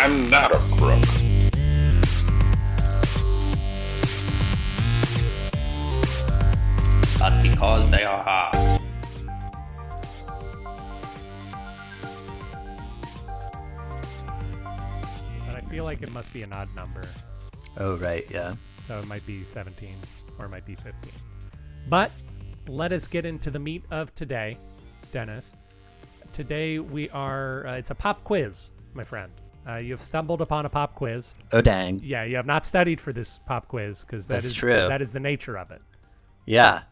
I'm not a crook. But because they are hard. But I feel like it must be an odd number. Oh, right. Yeah. So it might be 17 or it might be 15. But let us get into the meat of today, Dennis. Today we are, uh, it's a pop quiz, my friend. Uh, you have stumbled upon a pop quiz. Oh, dang. Yeah, you have not studied for this pop quiz because that That's is true. that is the nature of it. Yeah.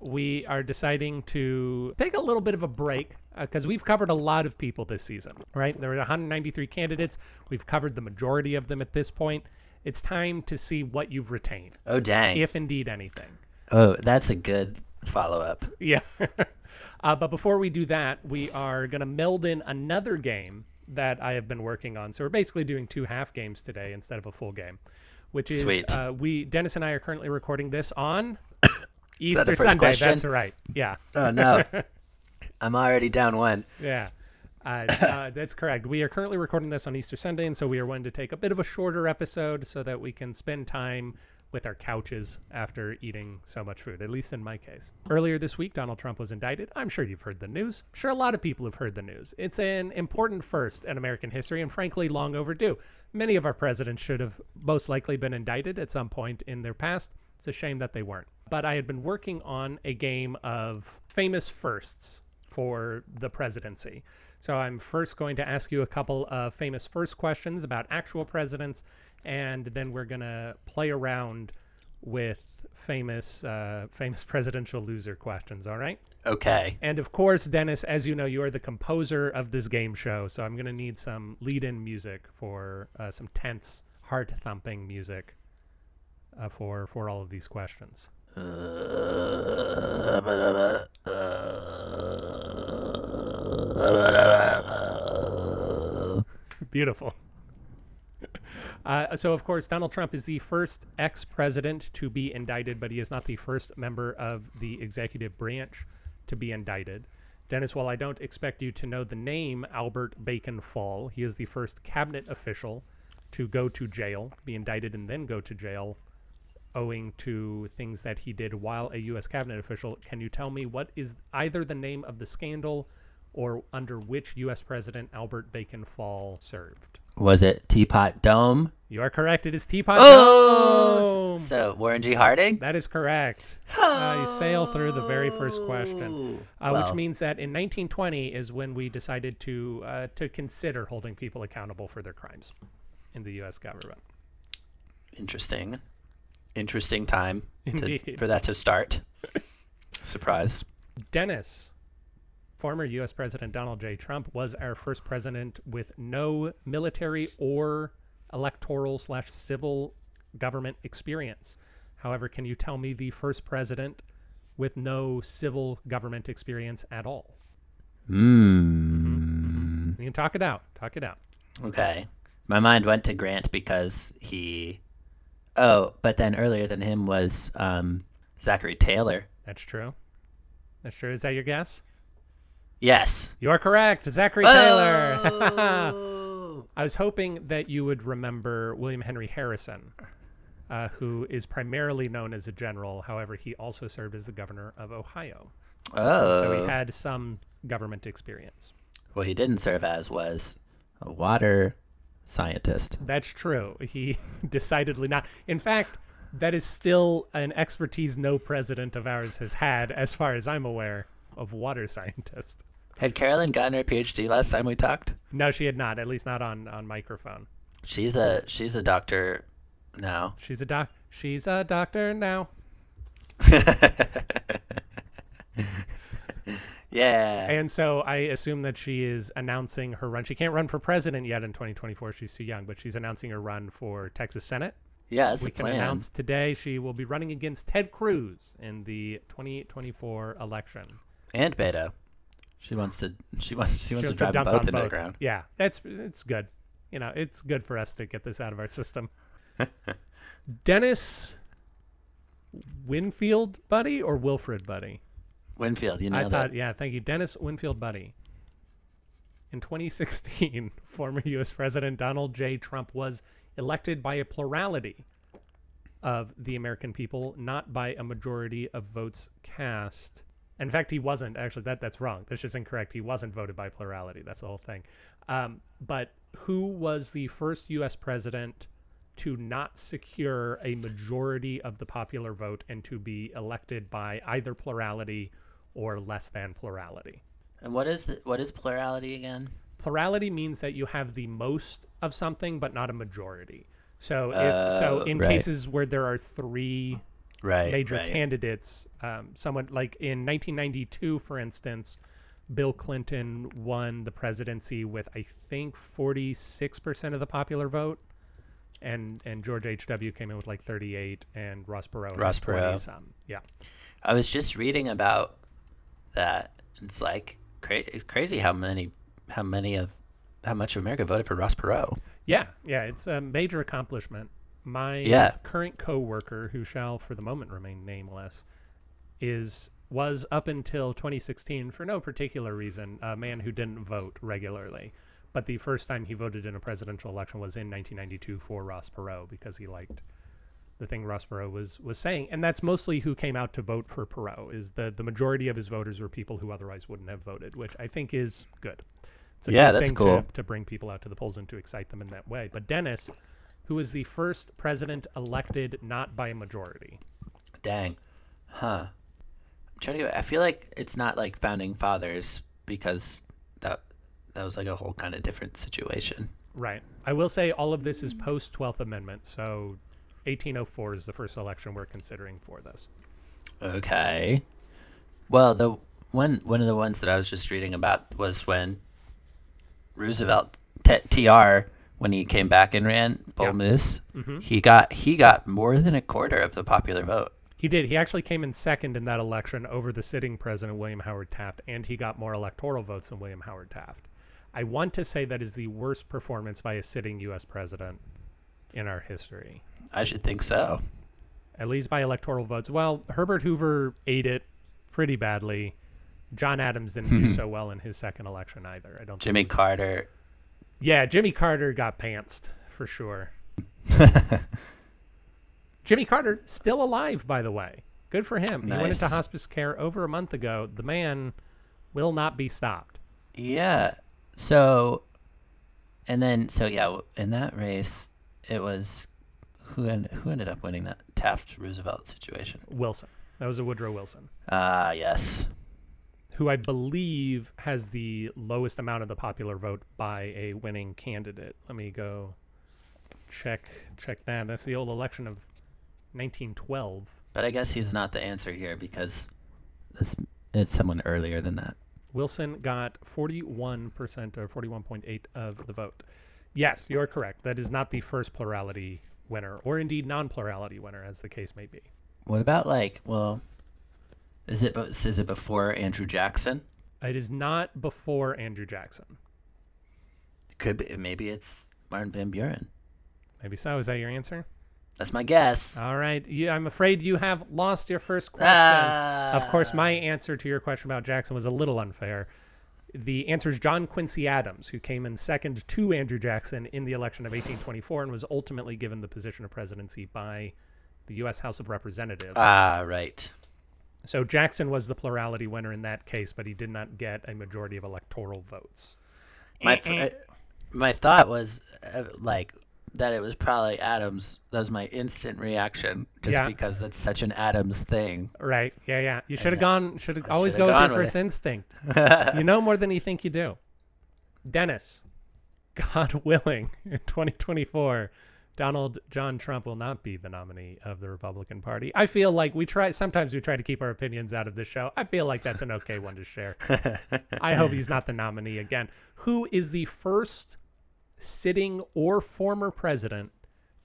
We are deciding to take a little bit of a break because we've covered a lot of people this season, right? There are 193 candidates. We've covered the majority of them at this point. It's time to see what you've retained, Oh, dang. if indeed anything. oh, that's a good follow up. Yeah. uh, but before we do that, we are going to meld in another game that I have been working on. So we're basically doing two half games today instead of a full game, which is Sweet. Uh, we Dennis and I are currently recording this on Easter first Sunday. question? That's right. Yeah. Oh, no. I'm already down one. Yeah. Uh, uh, that's correct. We are currently recording this on Easter Sunday, and so we are wanting to take a bit of a shorter episode so that we can spend time with our couches after eating so much food, at least in my case. Earlier this week, Donald Trump was indicted. I'm sure you've heard the news. I'm sure a lot of people have heard the news. It's an important first in American history, and frankly, long overdue. Many of our presidents should have most likely been indicted at some point in their past. It's a shame that they weren't. But I had been working on a game of famous firsts for the presidency. So I'm first going to ask you a couple of famous first questions about actual presidents, and then we're gonna play around with famous uh, famous presidential loser questions. All right. Okay. And of course, Dennis, as you know, you are the composer of this game show, so I'm gonna need some lead-in music for uh, some tense, heart-thumping music uh, for for all of these questions. Beautiful. Uh, so, of course, Donald Trump is the first ex president to be indicted, but he is not the first member of the executive branch to be indicted. Dennis, while I don't expect you to know the name Albert Bacon Fall, he is the first cabinet official to go to jail, be indicted, and then go to jail owing to things that he did while a U.S. cabinet official. Can you tell me what is either the name of the scandal or under which U.S. President Albert Bacon Fall served? Was it Teapot Dome? You are correct. It is Teapot Oh! Dome. So, Warren G. Harding? That is correct. Uh, you sail through the very first question, uh, Well. which means that in 1920 is when we decided to uh, to consider holding people accountable for their crimes in the U.S. government. Interesting. Interesting time to, for that to start. Surprise. Dennis, former U.S. President Donald J. Trump was our first president with no military or electoral slash civil government experience. However, can you tell me the first president with no civil government experience at all? Hmm. You can talk it out. Talk it out. Okay. My mind went to Grant because he. Oh, but then earlier than him was um, Zachary Taylor. That's true. That's true. Is that your guess? Yes. You are correct. Zachary Taylor. Oh. I was hoping that you would remember William Henry Harrison, uh, who is primarily known as a general. However, he also served as the governor of Ohio. oh. So he had some government experience. what he didn't serve as was a water scientist. That's true. He decidedly not. In fact, that is still an expertise no president of ours has had, as far as I'm aware, of water scientist. Had Carolyn gotten her PhD last time we talked? No, she had not. At least not on on microphone. She's a she's a doctor now. She's a doc. She's a doctor now. Yeah. And so I assume that she is announcing her run. She can't run for president yet in 2024. She's too young, but she's announcing her run for Texas Senate. yeah, that's we a can plan. announce today she will be running against Ted Cruz in the 2024 election. and Beto. She wants to she wants she wants She to drive them dunk both into the ground. Yeah, it's it's good. You know, it's good for us to get this out of our system. Dennis Winfield, buddy, or Wilfred, buddy? Winfield, you know. I thought, it. yeah, thank you, Dennis Winfield, buddy. In 2016, former U.S. President Donald J. Trump was elected by a plurality of the American people, not by a majority of votes cast. In fact, he wasn't actually. That that's wrong. That's just incorrect. He wasn't voted by plurality. That's the whole thing. Um, but who was the first U.S. president to not secure a majority of the popular vote and to be elected by either plurality or less than plurality? And what is the, what is plurality again? Plurality means that you have the most of something, but not a majority. So if so, Oh, in right. cases where there are three Right. major right. candidates. Um, someone like in 1992, for instance, Bill Clinton won the presidency with I think 46 percent of the popular vote, and and George H. W. came in with like 38, and Ross Perot Ross Perot. some. Yeah, I was just reading about that. It's like cra- it's crazy how many how many of how much of America voted for Ross Perot. yeah, yeah. It's a major accomplishment. My Yeah. current coworker, who shall for the moment remain nameless, is was up until 2016 for no particular reason a man who didn't vote regularly. But the first time he voted in a presidential election was in 1992 for Ross Perot because he liked the thing Ross Perot was was saying, and that's mostly who came out to vote for Perot. Is the the majority of his voters were people who otherwise wouldn't have voted, which I think is good. It's a Yeah, good that's thing cool. to, to bring people out to the polls and to excite them in that way. But Dennis, who was the first president elected not by a majority, Dang. Huh. I'm trying to get, I feel like it's not like founding fathers because that that was like a whole kind of different situation. Right. I will say all of this is post 12th Amendment, so 1804 is the first election we're considering for this. Okay. Well, the one one of the ones that I was just reading about was when Roosevelt t- TR when he came back and ran Yeah. Moose, Mhm. he got he got more than a quarter of the popular vote. He did. He actually came in second in that election over the sitting president, William Howard Taft, and he got more electoral votes than William Howard Taft. I want to say that is the worst performance by a sitting U.S. president in our history, I should think so. at least by electoral votes. Well, Herbert Hoover ate it pretty badly. John Adams didn't do so well in his second election either. I don't. think Jimmy Carter. Yeah, Jimmy Carter got pantsed for sure. Jimmy Carter still alive, by the way. Good for him. He went into hospice care over a month ago. The man will not be stopped. Yeah. So, and then so yeah, in that race, it was who en- who ended up winning that Taft Roosevelt situation. Wilson. That was a Woodrow Wilson, Ah, yes. Who I believe has the lowest amount of the popular vote by a winning candidate. Let me go check check that. That's the old election of 1912. But I guess he's not the answer here because it's, it's someone earlier than that. Wilson got 41% or 41.8 of the vote. Yes, you're correct. That is not the first plurality winner, or indeed non-plurality winner, as the case may be. What about like, well, is it is it before Andrew Jackson? It is not before Andrew Jackson. Could be. Maybe it's Martin Van Buren. Maybe so. Is that your answer? That's my guess. All right. You, I'm afraid you have lost your first question. of course, my answer to your question about Jackson was a little unfair. The answer is John Quincy Adams, who came in second to Andrew Jackson in the election of 1824 and was ultimately given the position of presidency by the U.S. House of Representatives. Ah, right. So Jackson was the plurality winner in that case, but he did not get a majority of electoral votes. My my thought was uh, like that it was probably Adams. That was my instant reaction, just Yeah. because that's such an Adams thing. Right? Yeah, yeah. You should have gone. Should have always go with your with first it. instinct. you know more than you think you do. Dennis, God willing, in 2024, Donald John Trump will not be the nominee of the Republican Party. I feel like we try. Sometimes we try to keep our opinions out of the show. I feel like that's an okay one to share. I hope he's not the nominee again. Who is the first sitting or former president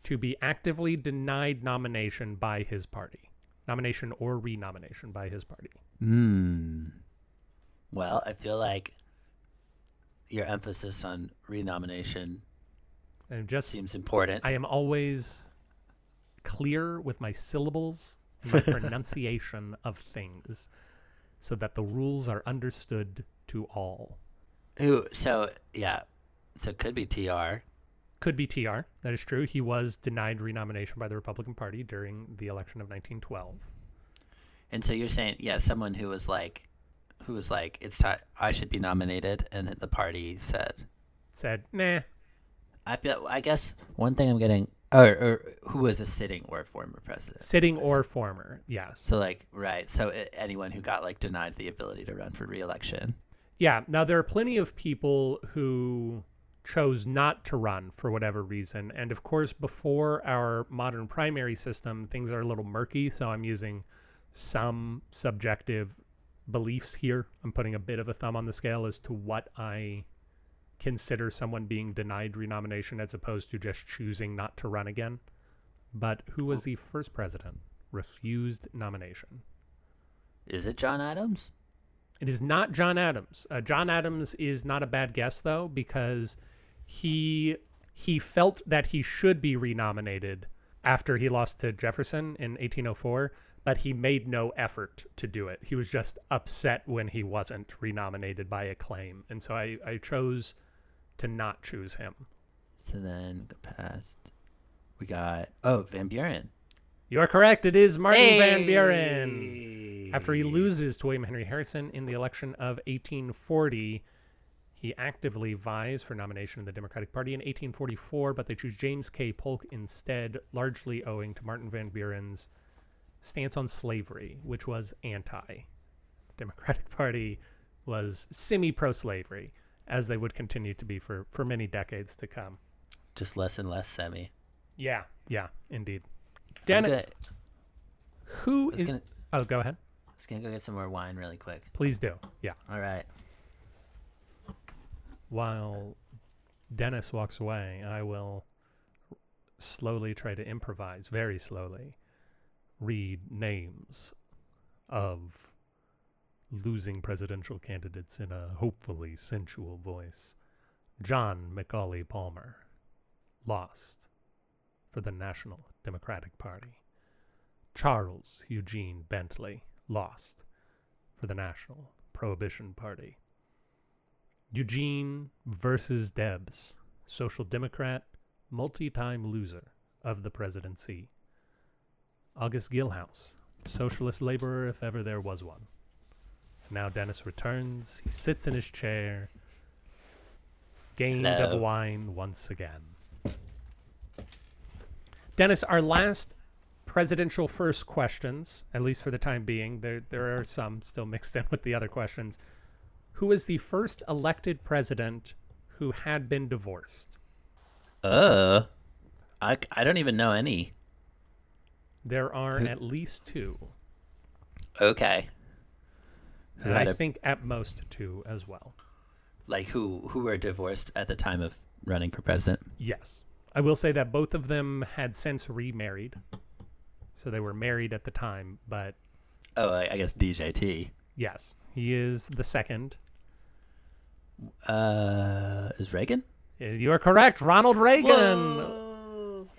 to be actively denied nomination by his party? Nomination or renomination by his party. Hmm. Well, I feel like your emphasis on renomination And just seems important. I am always clear with my syllables and my pronunciation of things so that the rules are understood to all. Who? So yeah, so it could be Tr. Could be TR. That is true. He was denied renomination by the Republican Party during the election of 1912. And so you're saying, yeah, someone who was like, who was like, it's time I should be nominated, and the party said, Said, nah, I feel. I guess one thing I'm getting, or, or who was a sitting or former president. sitting or former. Yes. So like, right. So anyone who got like denied the ability to run for reelection. Yeah. Now, there are plenty of people who chose not to run for whatever reason. And of course, before our modern primary system, things are a little murky. So I'm using some subjective beliefs here. I'm putting a bit of a thumb on the scale as to what I consider someone being denied renomination as opposed to just choosing not to run again. But who was the first president? Refused nomination. Is it John Adams? It is not John Adams. Uh, John Adams is not a bad guess though because he he felt that he should be renominated after he lost to Jefferson in 1804, but he made no effort to do it. He was just upset when he wasn't renominated by acclaim, and so I I chose to not choose him. So then go past. We got oh Van Buren. You are correct. It is Martin Van Buren. After he loses to William Henry Harrison in the election of 1840, he actively vies for nomination in the Democratic Party in 1844, but they choose James K. Polk instead, largely owing to Martin Van Buren's stance on slavery, which was anti. The Democratic Party was semi pro slavery, as they would continue to be for, for many decades to come. Just less and less semi. Yeah, yeah, indeed. Dennis, who is. gonna, Oh, go ahead. I was gonna go get some more wine really quick. Please do. Yeah. All right. While Dennis walks away, I will slowly try to improvise, very slowly, read names of losing presidential candidates in a hopefully sensual voice. John McAuley Palmer lost for the National Democratic Party. Charles Eugene Bentley lost for the National Prohibition Party. Eugene V. Debs, Social Democrat, multi time loser of the presidency. August Gillhaus, Socialist laborer if ever there was one. Now Dennis returns. He sits in his chair, gained Hello. of wine once again. Dennis, our last presidential first questions, at least for the time being, there there are some still mixed in with the other questions. Who is the first elected president who had been divorced? Uh, I, I don't even know any. There are Who- at least two. Okay. I think at most two as well. like who who were divorced at the time of running for president? Yes. I will say that both of them had since remarried. So they were married at the time, but Oh, I, I guess DJT. yes, he is the second. Uh, is Reagan? You are correct. Ronald Reagan.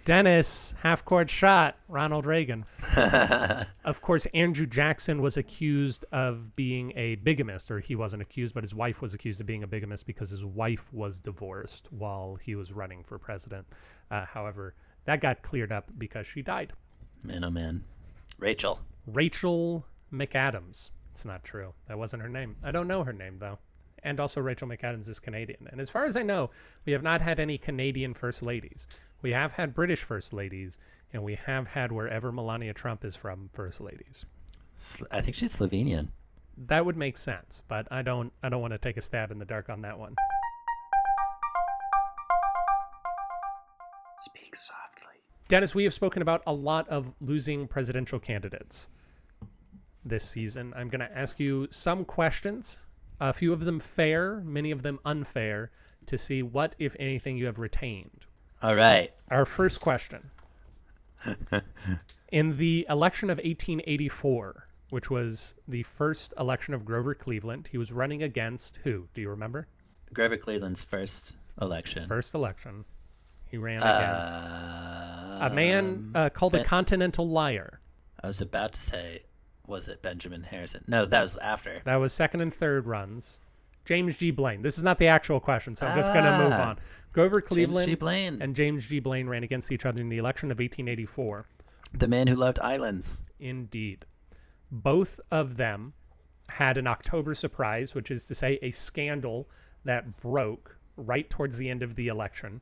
Dennis, half court shot. Ronald Reagan. of course, Andrew Jackson was accused of being a bigamist, or he wasn't accused, but his wife was accused of being a bigamist because his wife was divorced while he was running for president. Uh, however, that got cleared up because she died. Man, oh man. Rachel. Rachel McAdams. It's not true. That wasn't her name. I don't know her name, though. And also, Rachel McAdams is Canadian. And as far as I know, we have not had any Canadian first ladies. We have had British first ladies, and we have had wherever Melania Trump is from first ladies. I think she's Slovenian. That would make sense, but I don't. I don't want to take a stab in the dark on that one. Speak softly. Dennis, we have spoken about a lot of losing presidential candidates this season. I'm going to ask you some questions, a few of them fair, many of them unfair, to see what, if anything, you have retained. All right. Our first question In the election of 1884, which was the first election of Grover Cleveland, he was running against who? Do you remember? Grover Cleveland's first election. First election. He ran against Uh, a man uh, called a continental liar. I was about to say, was it Benjamin Harrison? No, that was after. That was second and third runs. James G. Blaine. This is not the actual question, so I'm just going to move Ah. on. Grover James Cleveland G. Blaine, and James G. Blaine ran against each other in the election of 1884. the man who loved islands. Indeed. Both of them had an October surprise, which is to say, a scandal that broke right towards the end of the election.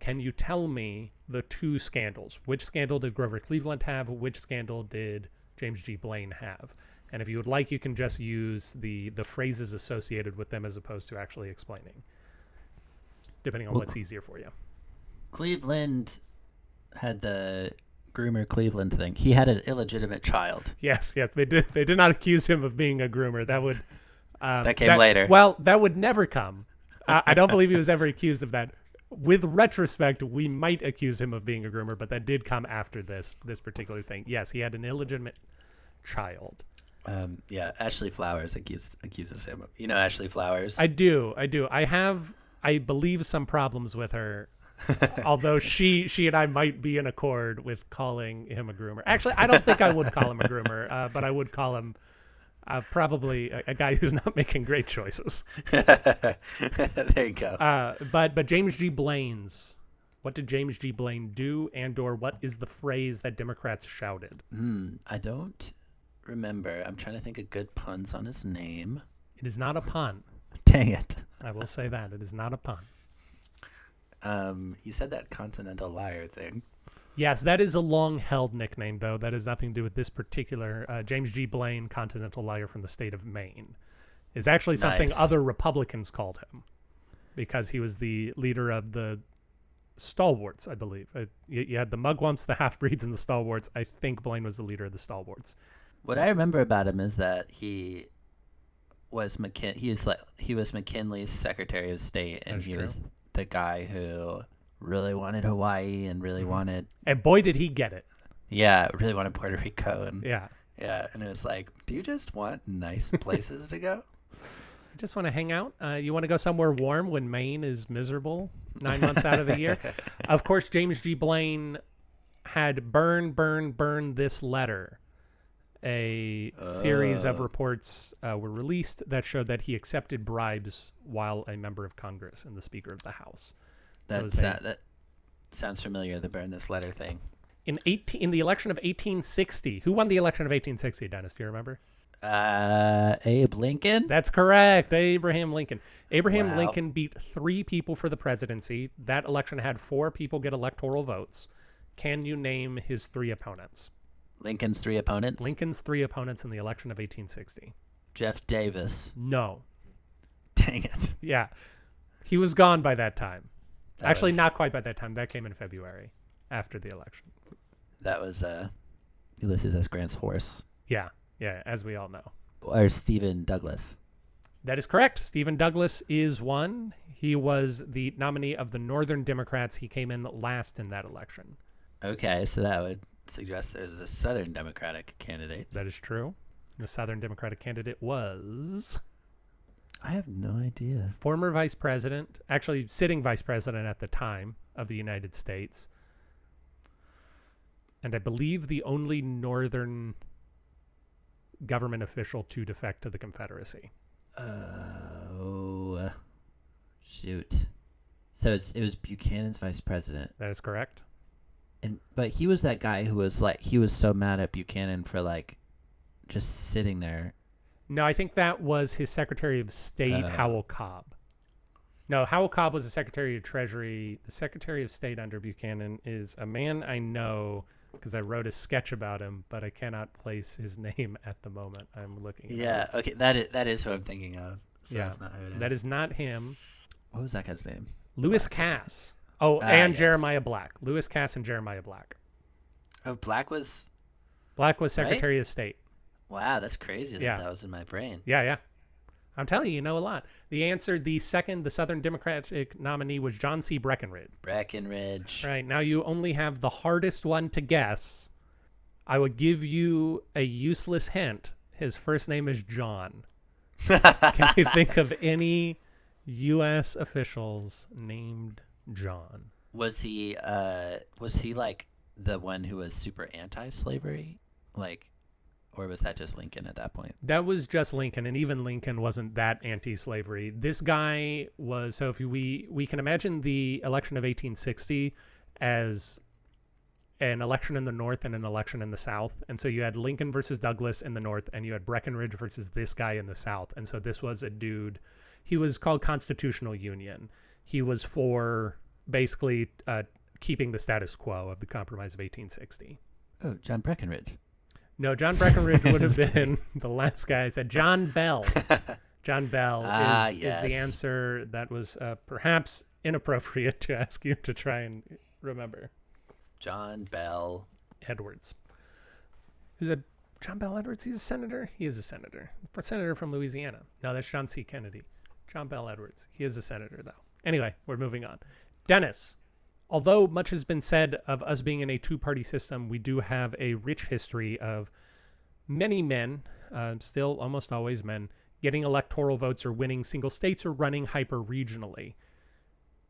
Can you tell me the two scandals? Which scandal did Grover Cleveland have? Which scandal did James G. Blaine have? And if you would like, you can just use the the phrases associated with them as opposed to actually explaining, depending on Well, what's easier for you. Cleveland had the groomer Cleveland thing. He had an illegitimate child. Yes, yes, they did. They did not accuse him of being a groomer. That would um, That came later. Well, that would never come. I, I don't believe he was ever accused of that. With retrospect, we might accuse him of being a groomer, but that did come after this this particular thing. Yes, he had an illegitimate child. Um, yeah, Ashley Flowers accused accuses him. of- You know Ashley Flowers. I do, I do. I have, I believe, some problems with her. although she she and I might be in accord with calling him a groomer. Actually, I don't think I would call him a groomer, uh, but I would call him uh, probably a, a guy who's not making great choices. there you go. Uh, but but James G. Blaine's, what did James G. Blaine do, and or what is the phrase that Democrats shouted? Hmm, I don't remember. I'm trying to think of good puns on his name. It is not a pun. Dang it. I will say that it is not a pun. Um, you said that continental liar thing. Yes, that is a long-held nickname, though. That has nothing to do with this particular uh, James G. Blaine, Continental Liar from the state of Maine. Is actually something Nice. other Republicans called him because he was the leader of the stalwarts, I believe. Uh, you, you had the Mugwumps, the half-breeds, and the stalwarts. I think Blaine was the leader of the stalwarts. What I remember about him is that he was McKin- he was like he was McKinley's Secretary of State, and That's he true. was the guy who really wanted Hawaii and really Mm-hmm. wanted And boy, did he get it! yeah really wanted Puerto Rico and Yeah. yeah, and it was like, do you just want nice places to go? I just want to hang out. Uh, you want to go somewhere warm when Maine is miserable nine months out of the year? Of course, James G. Blaine had burn, burn, burn this letter. A series of Oh. reports uh, were released that showed that he accepted bribes while a member of Congress and the Speaker of the House. So That a- sa- that sounds familiar. The burn this letter thing. in 18 in the election of 1860, who won the election of 1860? Dennis, do you remember? Uh, Abe Lincoln. That's correct. Abraham Lincoln. Abraham Wow. Lincoln beat three people for the presidency. That election had four people get electoral votes. Can you name his three opponents? Lincoln's three opponents. Lincoln's three opponents in the election of 1860. Jeff Davis. No. Dang it. Yeah. He was gone by that time. That Actually, was- not quite by that time. That came in February after the election. That was uh, Ulysses S. Grant's horse, Yeah. Yeah, as we all know. or Stephen Douglas. That is correct. Stephen Douglas is one. He was the nominee of the Northern Democrats. He came in last in that election. Okay, so that would suggest there's a Southern Democratic candidate. That is true. The Southern Democratic candidate was I have no idea. former vice president, actually sitting vice president at the time of the United States, and I believe the only Northern government official to defect to the Confederacy. Oh, shoot. So it's it was Buchanan's vice president, That is correct. And but he was that guy who was like he was so mad at Buchanan for like just sitting there. No, I think that was his Secretary of State, Uh. Howell Cobb. No, Howell Cobb was the Secretary of Treasury. The Secretary of State under Buchanan is a man I know because I wrote a sketch about him, but I cannot place his name at the moment. I'm looking. Yeah, up. okay, that is that is who I'm thinking of. So Yeah, that's not who it is. that is not him. what was that guy's name? Lewis Cass. Oh, Ah, and yes. Jeremiah Black. Lewis Cass and Jeremiah Black. Oh, Black was. Black was Right? Secretary of State. Wow, that's crazy that Yeah. that was in my brain. Yeah, yeah. I'm telling you, you know a lot. The answer, the second, the Southern Democratic nominee was John C. Breckinridge. Breckenridge. Right now, you only have the hardest one to guess. I would give you a useless hint. His first name is John. Can you think of any U.S. officials named John? Was he uh was he like the one who was super anti-slavery? Like or was that just Lincoln at that point? That was just Lincoln, and even Lincoln wasn't that anti-slavery. This guy was so. If we we can imagine the election of 1860 as an election in the North and an election in the South, and so you had Lincoln versus Douglas in the North, and you had Breckinridge versus this guy in the South, and so this was a dude. He was called Constitutional Union. He was for basically uh, keeping the status quo of the Compromise of 1860. Oh, John Breckinridge. No, John Breckinridge would have been the last guy. I said John Bell. John Bell Ah, is, is the answer that was uh, perhaps inappropriate to ask you to try and remember. John Bell. Edwards. Who's a John Bell Edwards? He's a senator. He is a senator. Senator from Louisiana. No, that's John C. Kennedy. John Bell Edwards. He is a senator, though. Anyway, we're moving on. Dennis. Although much has been said of us being in a two party system, we do have a rich history of many men, uh, still almost always men, getting electoral votes or winning single states or running hyper regionally.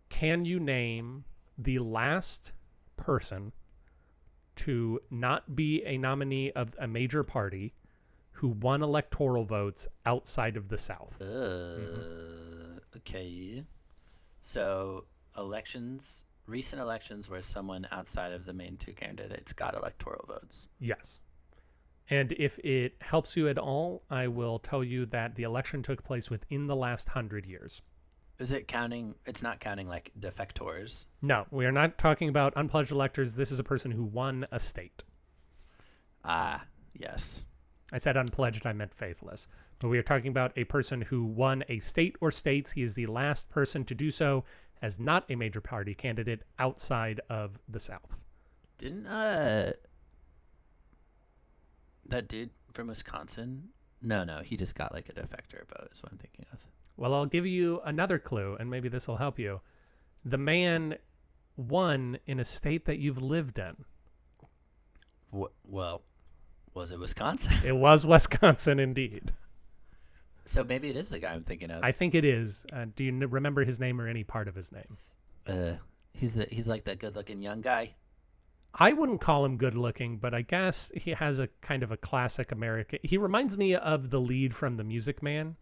Can you name the last person to not be a nominee of a major party who won electoral votes outside of the South? Uh, Okay. So elections, recent elections where someone outside of the main two candidates got electoral votes. Yes. And if it helps you at all, I will tell you that the election took place within the last hundred years. Is it counting? It's not counting like defectors. No, we are not talking about unpledged electors. This is a person who won a state. Ah, yes. I said unpledged, I meant faithless. We are talking about a person who won a state or states. He is the last person to do so as not a major party candidate outside of the South. Didn't uh that dude from Wisconsin? No, no, he just got like a defector vote. Is what I'm thinking of. Well, I'll give you another clue, and maybe this will help you. The man won in a state that you've lived in. Wh- well, was it Wisconsin? It was Wisconsin, indeed. So maybe it is the guy I'm thinking of. I think it is. Uh, do you remember his name or any part of his name? uh, he's the, he's like that good-looking young guy. I wouldn't call him good looking, but I guess he has a kind of a classic American. He reminds me of the lead from The Music Man.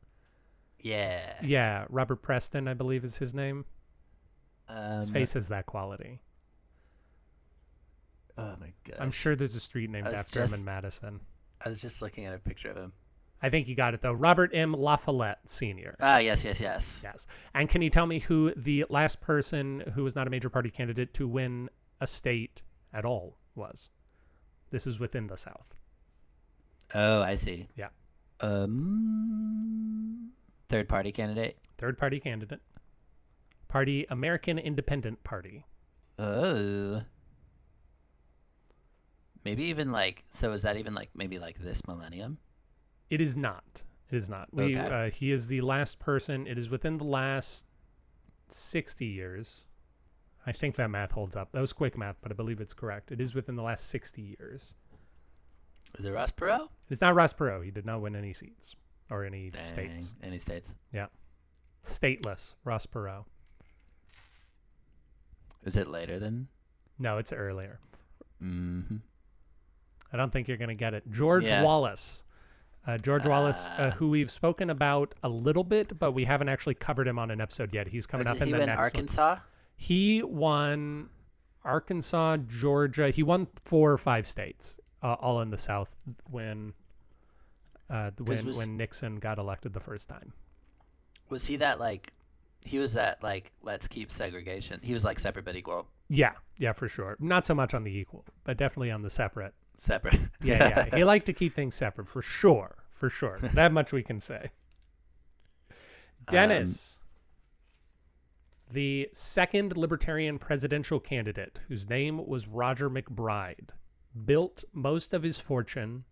Yeah. Yeah, Robert Preston, I believe is his name. Um, His face has that quality. Oh my god. I'm sure there's a street named after him in Madison. I was just looking at a picture of him. I think you got it though. Robert M. LaFollette Sr. Ah, yes, yes, yes. Yes. And can you tell me who the last person who was not a major party candidate to win a state at all was? This is within the South. Oh, I see. Yeah. Um, third party candidate. Third party candidate. Party American Independent Party. Oh. Maybe even like so. Is that even like maybe like this millennium? It is not. It is not. We, Okay. uh, he is the last person. It is within the last 60 years. I think that math holds up. That was quick math, but I believe it's correct. It is within the last 60 years. Is it Ross Perot? It's not Ross Perot. He did not win any seats or any Dang, states. Any states? Yeah. Stateless, Ross Perot. Is it later than? No, it's earlier. Mm-hmm. I don't think you're going to get it. George Yeah. Wallace. Uh, George Wallace, uh, Ah. who we've spoken about a little bit, but we haven't actually covered him on an episode yet. He's coming up in he the win next one. Arkansas? He won Arkansas, Georgia. He won four or five states, uh, all in the South when uh, when was- when Nixon got elected the first time. Was he that like? He was that like let's keep segregation. He was like separate but equal. Yeah, yeah, for sure. Not so much on the equal, but definitely on the separate. Separate. Yeah, yeah. he liked to keep things separate for sure, for sure. That much we can say. Um, Dennis, the second Libertarian presidential candidate, whose name was Roger MacBride, built most of his fortune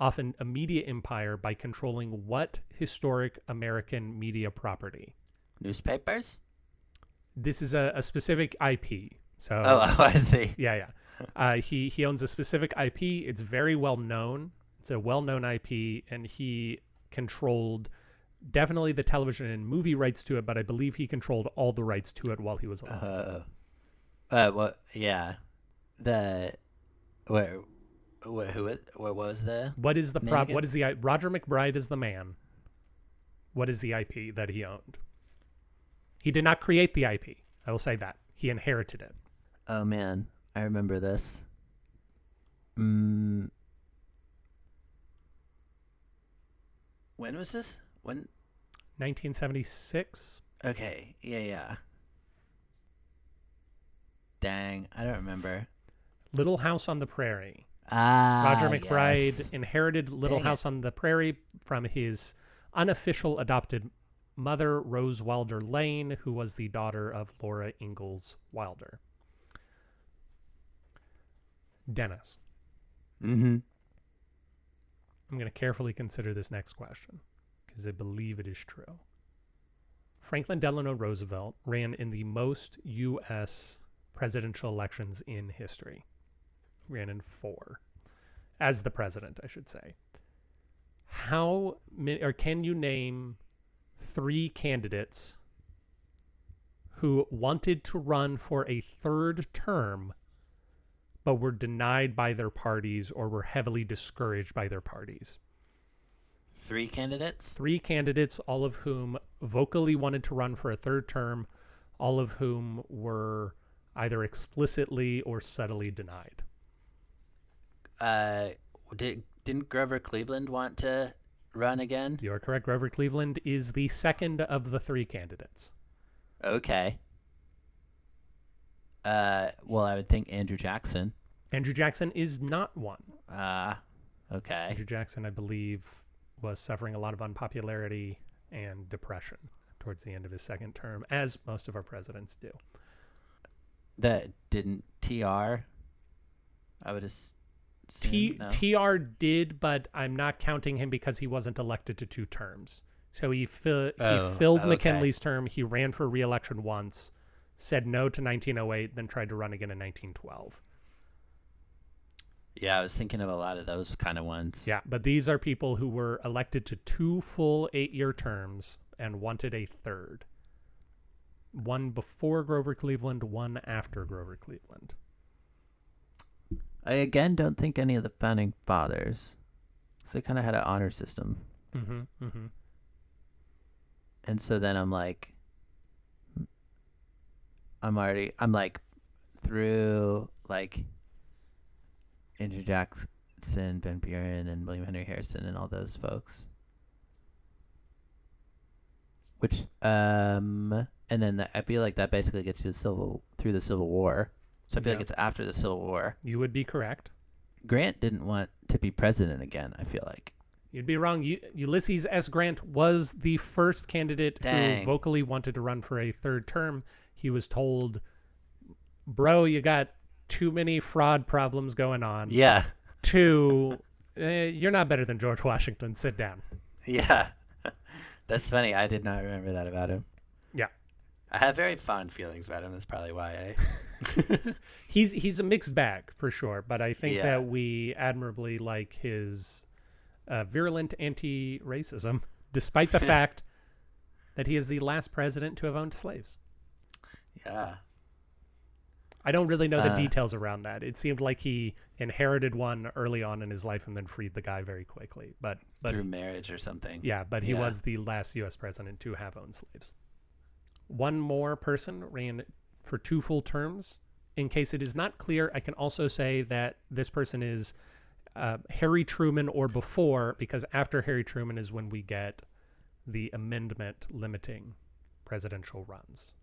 off an a media empire by controlling what historic American media property? Newspapers. This is a, a specific IP. So Oh, oh, I see. yeah, yeah. Uh, he he owns a specific IP. It's very well known. It's a well known IP, and he controlled definitely the television and movie rights to it. But I believe he controlled all the rights to it while he was alive. Uh, uh, what? Yeah, the where What, who? it- What was the? What is the prop? again? What is the Roger MacBride is the man. What is the IP that he owned? He did not create the IP. I will say that he inherited it. Oh man, I remember this. Mm. When was this? When? 1976. Okay, yeah, yeah. Dang, I don't remember. Little House on the Prairie. Ah, Roger MacBride yes. inherited Little Dang it. House on the Prairie from his unofficial adopted mother, Rose Wilder Lane, who was the daughter of Laura Ingalls Wilder. Dennis, Mm-hmm. I'm going to carefully consider this next question because I believe it is true. Franklin Delano Roosevelt ran in the most U.S. presidential elections in history. Ran in four as the president, I should say. How many, or can you name three candidates who wanted to run for a third term but were denied by their parties or were heavily discouraged by their parties? Three candidates. three candidates, all of whom vocally wanted to run for a third term, all of whom were either explicitly or subtly denied. Uh, did didn't Grover Cleveland want to run again? You are correct. Grover Cleveland is the second of the three candidates. Okay. Uh, well, I would think Andrew Jackson. Andrew Jackson is not one. Ah, okay. Andrew Jackson, I believe, was suffering a lot of unpopularity and depression towards the end of his second term, as most of our presidents do. That didn't TR. I would assume. T no? TR did, but I'm not counting him because he wasn't elected to two terms. So he fi- Oh, he filled okay. McKinley's term. He ran for re-election once, said no to 1908, then tried to run again in 1912. Yeah, I was thinking of a lot of those kind of ones. Yeah, but these are people who were elected to two full eight-year terms and wanted a third. One before Grover Cleveland, one after Grover Cleveland. I again don't think any of the founding fathers. So they kind of had an honor system, Mm-hmm. Mm-hmm. and so then I'm like, I'm already, I'm like, through like Andrew Jackson, Van Buren, and William Henry Harrison, and all those folks. Which, um, and then that, I feel like that basically gets you the civil through the Civil War. So I feel Yeah. like it's after the Civil War. You would be correct. Grant didn't want to be president again. I feel like. You'd be wrong. U- Ulysses S. Grant was the first candidate Dang. who vocally wanted to run for a third term. He was told, "Bro, you got too many fraud problems going on. Yeah, Two, eh, you're not better than George Washington. Sit down." yeah. That's funny. I did not remember that about him. Yeah. I have very fond feelings about him. That's probably why I. He's he's a mixed bag for sure, but I think Yeah. that we admirably like his uh, virulent anti-racism, despite the fact that he is the last president to have owned slaves. Yeah. I don't really know the Uh, details around that. It seemed like he inherited one early on in his life and then freed the guy very quickly. But but Through marriage or something. yeah, but he Yeah. was the last U.S. president to have owned slaves. One more person ran for two full terms. In case it is not clear, I can also say that this person is uh, Harry Truman or before, because after Harry Truman is when we get the amendment limiting presidential runs.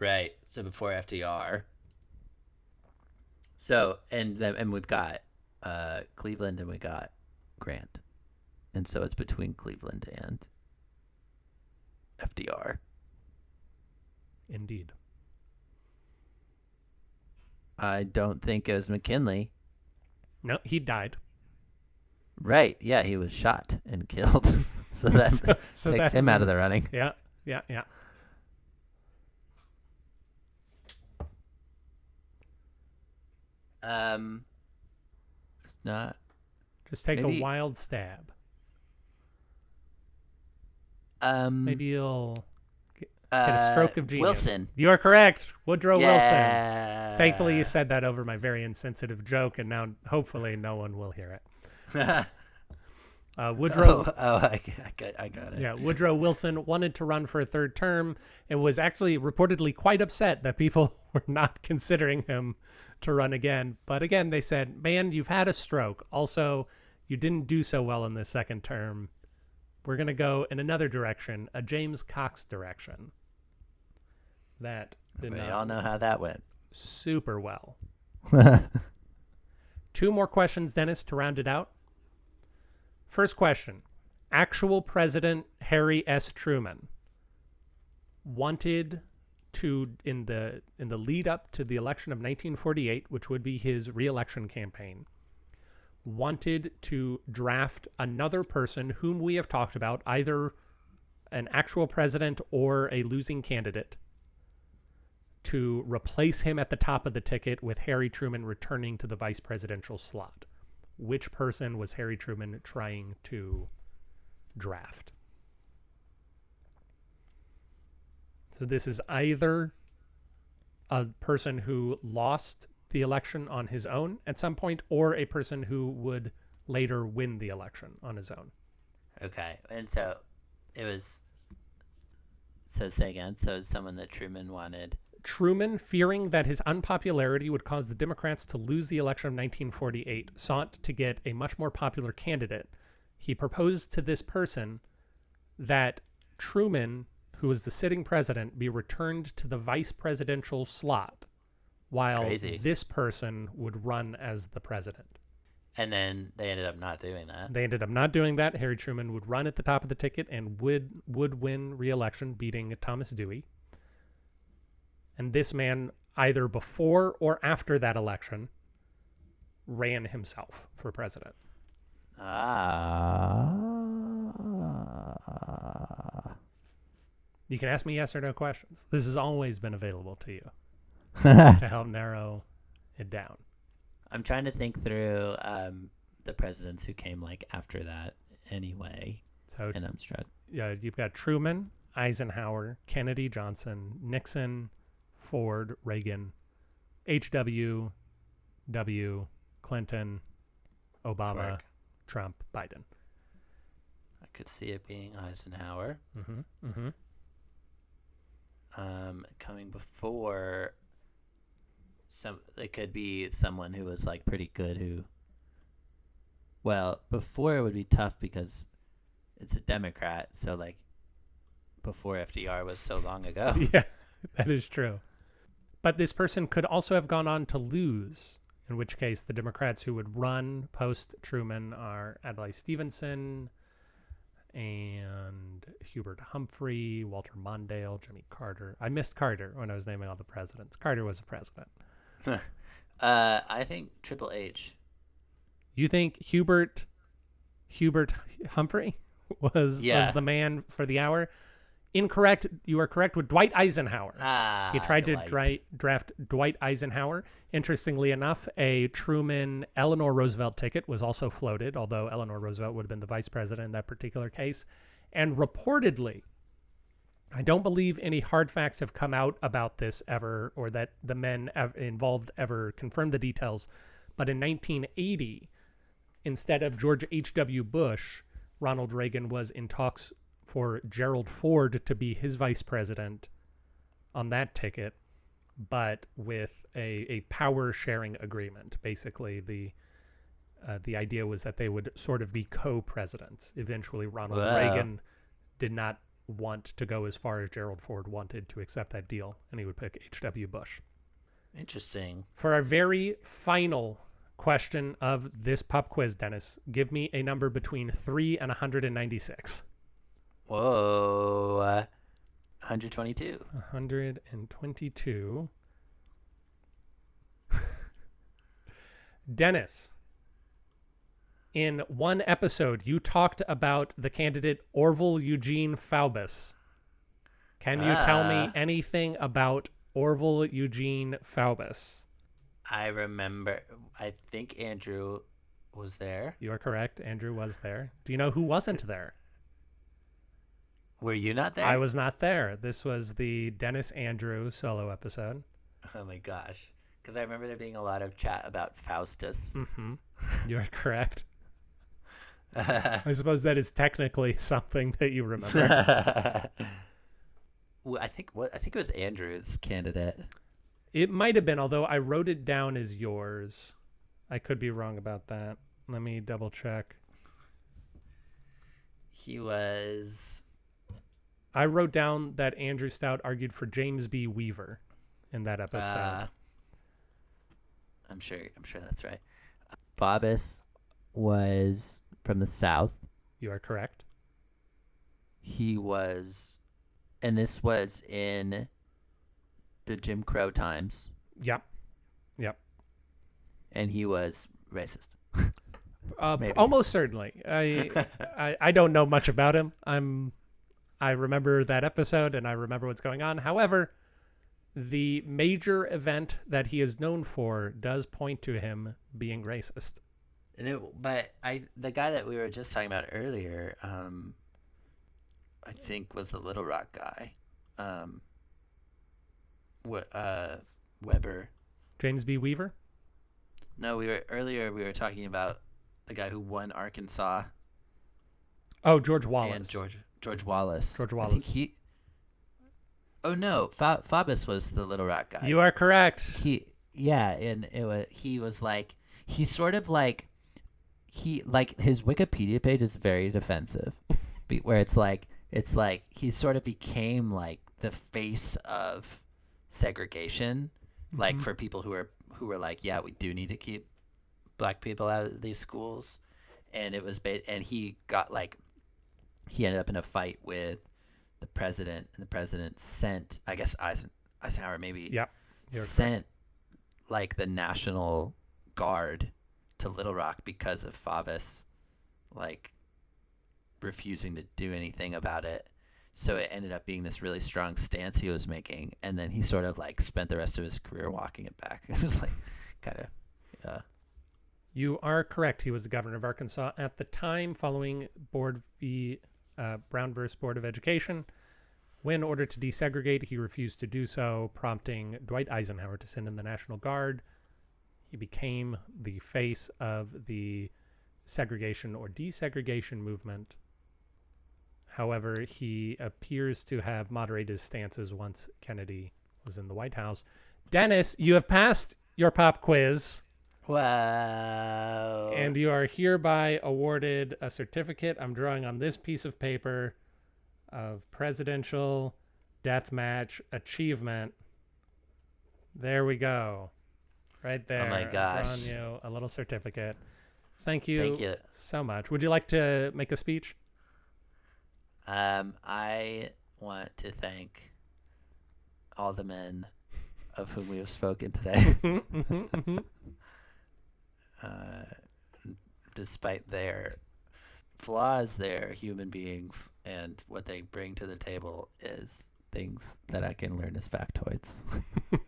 Right. So before FDR. So and then and we've got uh, Cleveland and we got Grant, and so it's between Cleveland and FDR. Indeed. I don't think it was McKinley. No, he died. Right. Yeah, he was shot and killed. so that So- so takes that- him out of the running. Yeah, yeah, yeah. Um, it's not. Just take Maybe- a wild stab. Um, Maybe you'll. get a stroke Uh, of genius. Wilson. You are correct. Woodrow Wilson. Yeah. Thankfully, you said that over my very insensitive joke, and now hopefully no one will hear it. Uh, Woodrow, oh, oh I, I got, I got it. yeah, Woodrow Wilson wanted to run for a third term and was actually reportedly quite upset that people were not considering him to run again. But again, they said, "Man, you've had a stroke. Also, you didn't do so well in this second term. We're going to go in another direction, a James Cox direction." That did We not all know how that went. super well. Two more questions, Dennis, to round it out. First question Actual President Harry S. Truman wanted to in the in the lead up to the election of 1948 which would be his reelection campaign wanted to draft another person whom we have talked about either an actual president or a losing candidate to replace him at the top of the ticket with Harry Truman returning to the vice presidential slot. Which person was Harry Truman trying to draft? So this is either a person who lost the election on his own at some point or a person who would later win the election on his own. Okay, and so it was. So say again. So it's someone that Truman wanted. Truman, fearing that his unpopularity would cause the Democrats to lose the election of 1948, sought to get a much more popular candidate. He proposed to this person that Truman, who was the sitting president, be returned to the vice presidential slot, while Crazy. this person would run as the president. And then they ended up not doing that. They ended up not doing that. Harry Truman would run at the top of the ticket and would would win re-election, beating Thomas Dewey. And this man, either before or after that election, ran himself for president. Ah. You can ask me yes or no questions. This has always been available to you to help narrow it down. I'm trying to think through um, the presidents who came like after that anyway, So and I'm struck. yeah, you've got Truman, Eisenhower, Kennedy, Johnson, Nixon, Ford, Reagan, H.W., W., Clinton, Obama, Twerk. Trump, Biden. I could see it being Eisenhower. Mm-hmm. Mm-hmm. Um, coming before some, it could be someone who was like pretty good. Who, well, before it would be tough because it's a Democrat. So like, before FDR was so long ago. Yeah, that is true. But this person could also have gone on to lose, in which case the Democrats who would run post Truman are Adlai Stevenson and Hubert Humphrey, Walter Mondale, Jimmy Carter. I missed Carter when I was naming all the presidents. Carter was a president. uh, I think Triple H. You think Hubert Hubert Humphrey was was the man for the hour? Incorrect. You are correct with Dwight Eisenhower. Ah, He tried to Dwight. dri- draft Dwight Eisenhower. Interestingly enough, a Truman Eleanor Roosevelt ticket was also floated, although Eleanor Roosevelt would have been the vice president in that particular case. And reportedly, I don't believe any hard facts have come out about this ever, or that the men ev- involved ever confirmed the details. But in 1980, instead of George H.W. Bush, Ronald Reagan was in talks for Gerald Ford to be his vice president on that ticket, but with a, a power sharing agreement. Basically, the uh, the idea was that they would sort of be co-presidents. Eventually, Ronald Wow. Reagan did not want to go as far as Gerald Ford wanted to accept that deal, and he would pick H.W. Bush. Interesting. For our very final question of this pop quiz, Dennis, give me a number between 3 and 196. Whoa. Uh, 122. 122. Dennis, in one episode, you talked about the candidate Orville Eugene Faubus. Can you tell me Ah. anything about Orville Eugene Faubus? I remember. I think Andrew was there. You are correct. Andrew was there. Do you know who wasn't there? Were you not there? I was not there. This was the Dennis Andrew solo episode. Oh my gosh. Because I remember there being a lot of chat about Faustus. hmm You're correct. I suppose that is technically something that you remember. well, I think what I think it was Andrew's candidate. it might have been, although I wrote it down as yours. I could be wrong about that. Let me double check. He was I wrote down that Andrew Stout argued for James B. Weaver in that episode. uh, I'm sure I'm sure that's right. Faubus was from the south. you are correct. He was and this was in the Jim Crow times Yep. Yep. and he was racist. Uh, almost certainly. I, I I don't know much about him. I'm I remember that episode and I remember what's going on. However, the major event that he is known for does point to him being racist. And it, but I, the guy that we were just talking about earlier, um, I think was the Little Rock guy, um, what, uh, Weber. James B. Weaver. No, we were earlier. We were talking about the guy who won Arkansas Oh, George Wallace. and George George Wallace. George I think Wallace. he. Oh no, Fa- Faubus was the Little Rock guy. You are correct. he yeah and it was he was like he sort of like he like his wikipedia page is very defensive where it's like it's like he sort of became like the face of segregation like Mhm. for people who are who were like yeah we do need to keep black people out of these schools and it was ba- and he got like he ended up in a fight with the president and the president sent i guess Eisen, eisenhower maybe sent like the National Guard to Little Rock because of Faubus like refusing to do anything about it. So it ended up being this really strong stance he was making, and then he sort of like spent the rest of his career walking it back. It was like kind of, yeah. You are correct. He was the governor of Arkansas at the time, following Board v. Uh, Brown versus Board of Education. When ordered to desegregate, he refused to do so, prompting Dwight Eisenhower to send in the National Guard. He became the face of the segregation or desegregation movement. However, he appears to have moderated his stances once Kennedy was in the White House. Dennis, you have passed your pop quiz. Wow. And you are hereby awarded a certificate. I'm drawing on this piece of paper of presidential deathmatch achievement. There we go. Right there. Oh my gosh. drawing you a little certificate. Thank you, Thank you. so much. Would you like to make a speech? Um, I want to thank all the men of whom we have spoken today. Mhm, mhm. Uh, despite their flaws, they're human beings, and what they bring to the table is things that I can learn as factoids.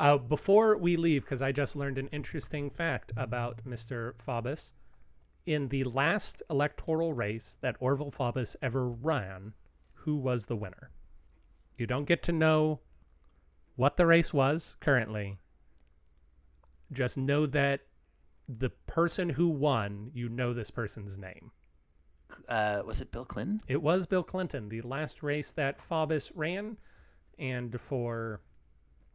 Uh, before we leave, because I just learned an interesting fact about Mr. Faubus. In the last electoral race that Orville Faubus ever ran, who was the winner? You don't get to know what the race was currently. Just know that the person who won, you know this person's name. Uh, was it Bill Clinton? It was Bill Clinton, the last race that Faubus ran. And for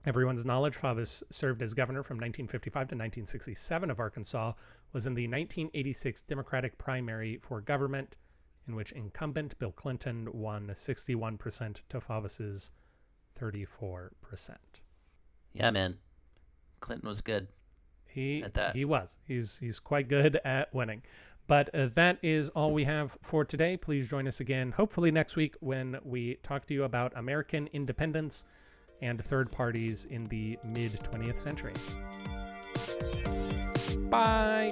everyone's knowledge, Faubus served as governor from 1955 to 1967 of Arkansas, was in the 1986 Democratic primary for government, in which incumbent Bill Clinton won 61% to Faubus's 34%. Yeah, man. Clinton was good. He At that. he was. He's he's quite good at winning. But uh, that is all we have for today. Please join us again, hopefully next week, when we talk to you about American independence and third parties in the mid 20th century. Bye.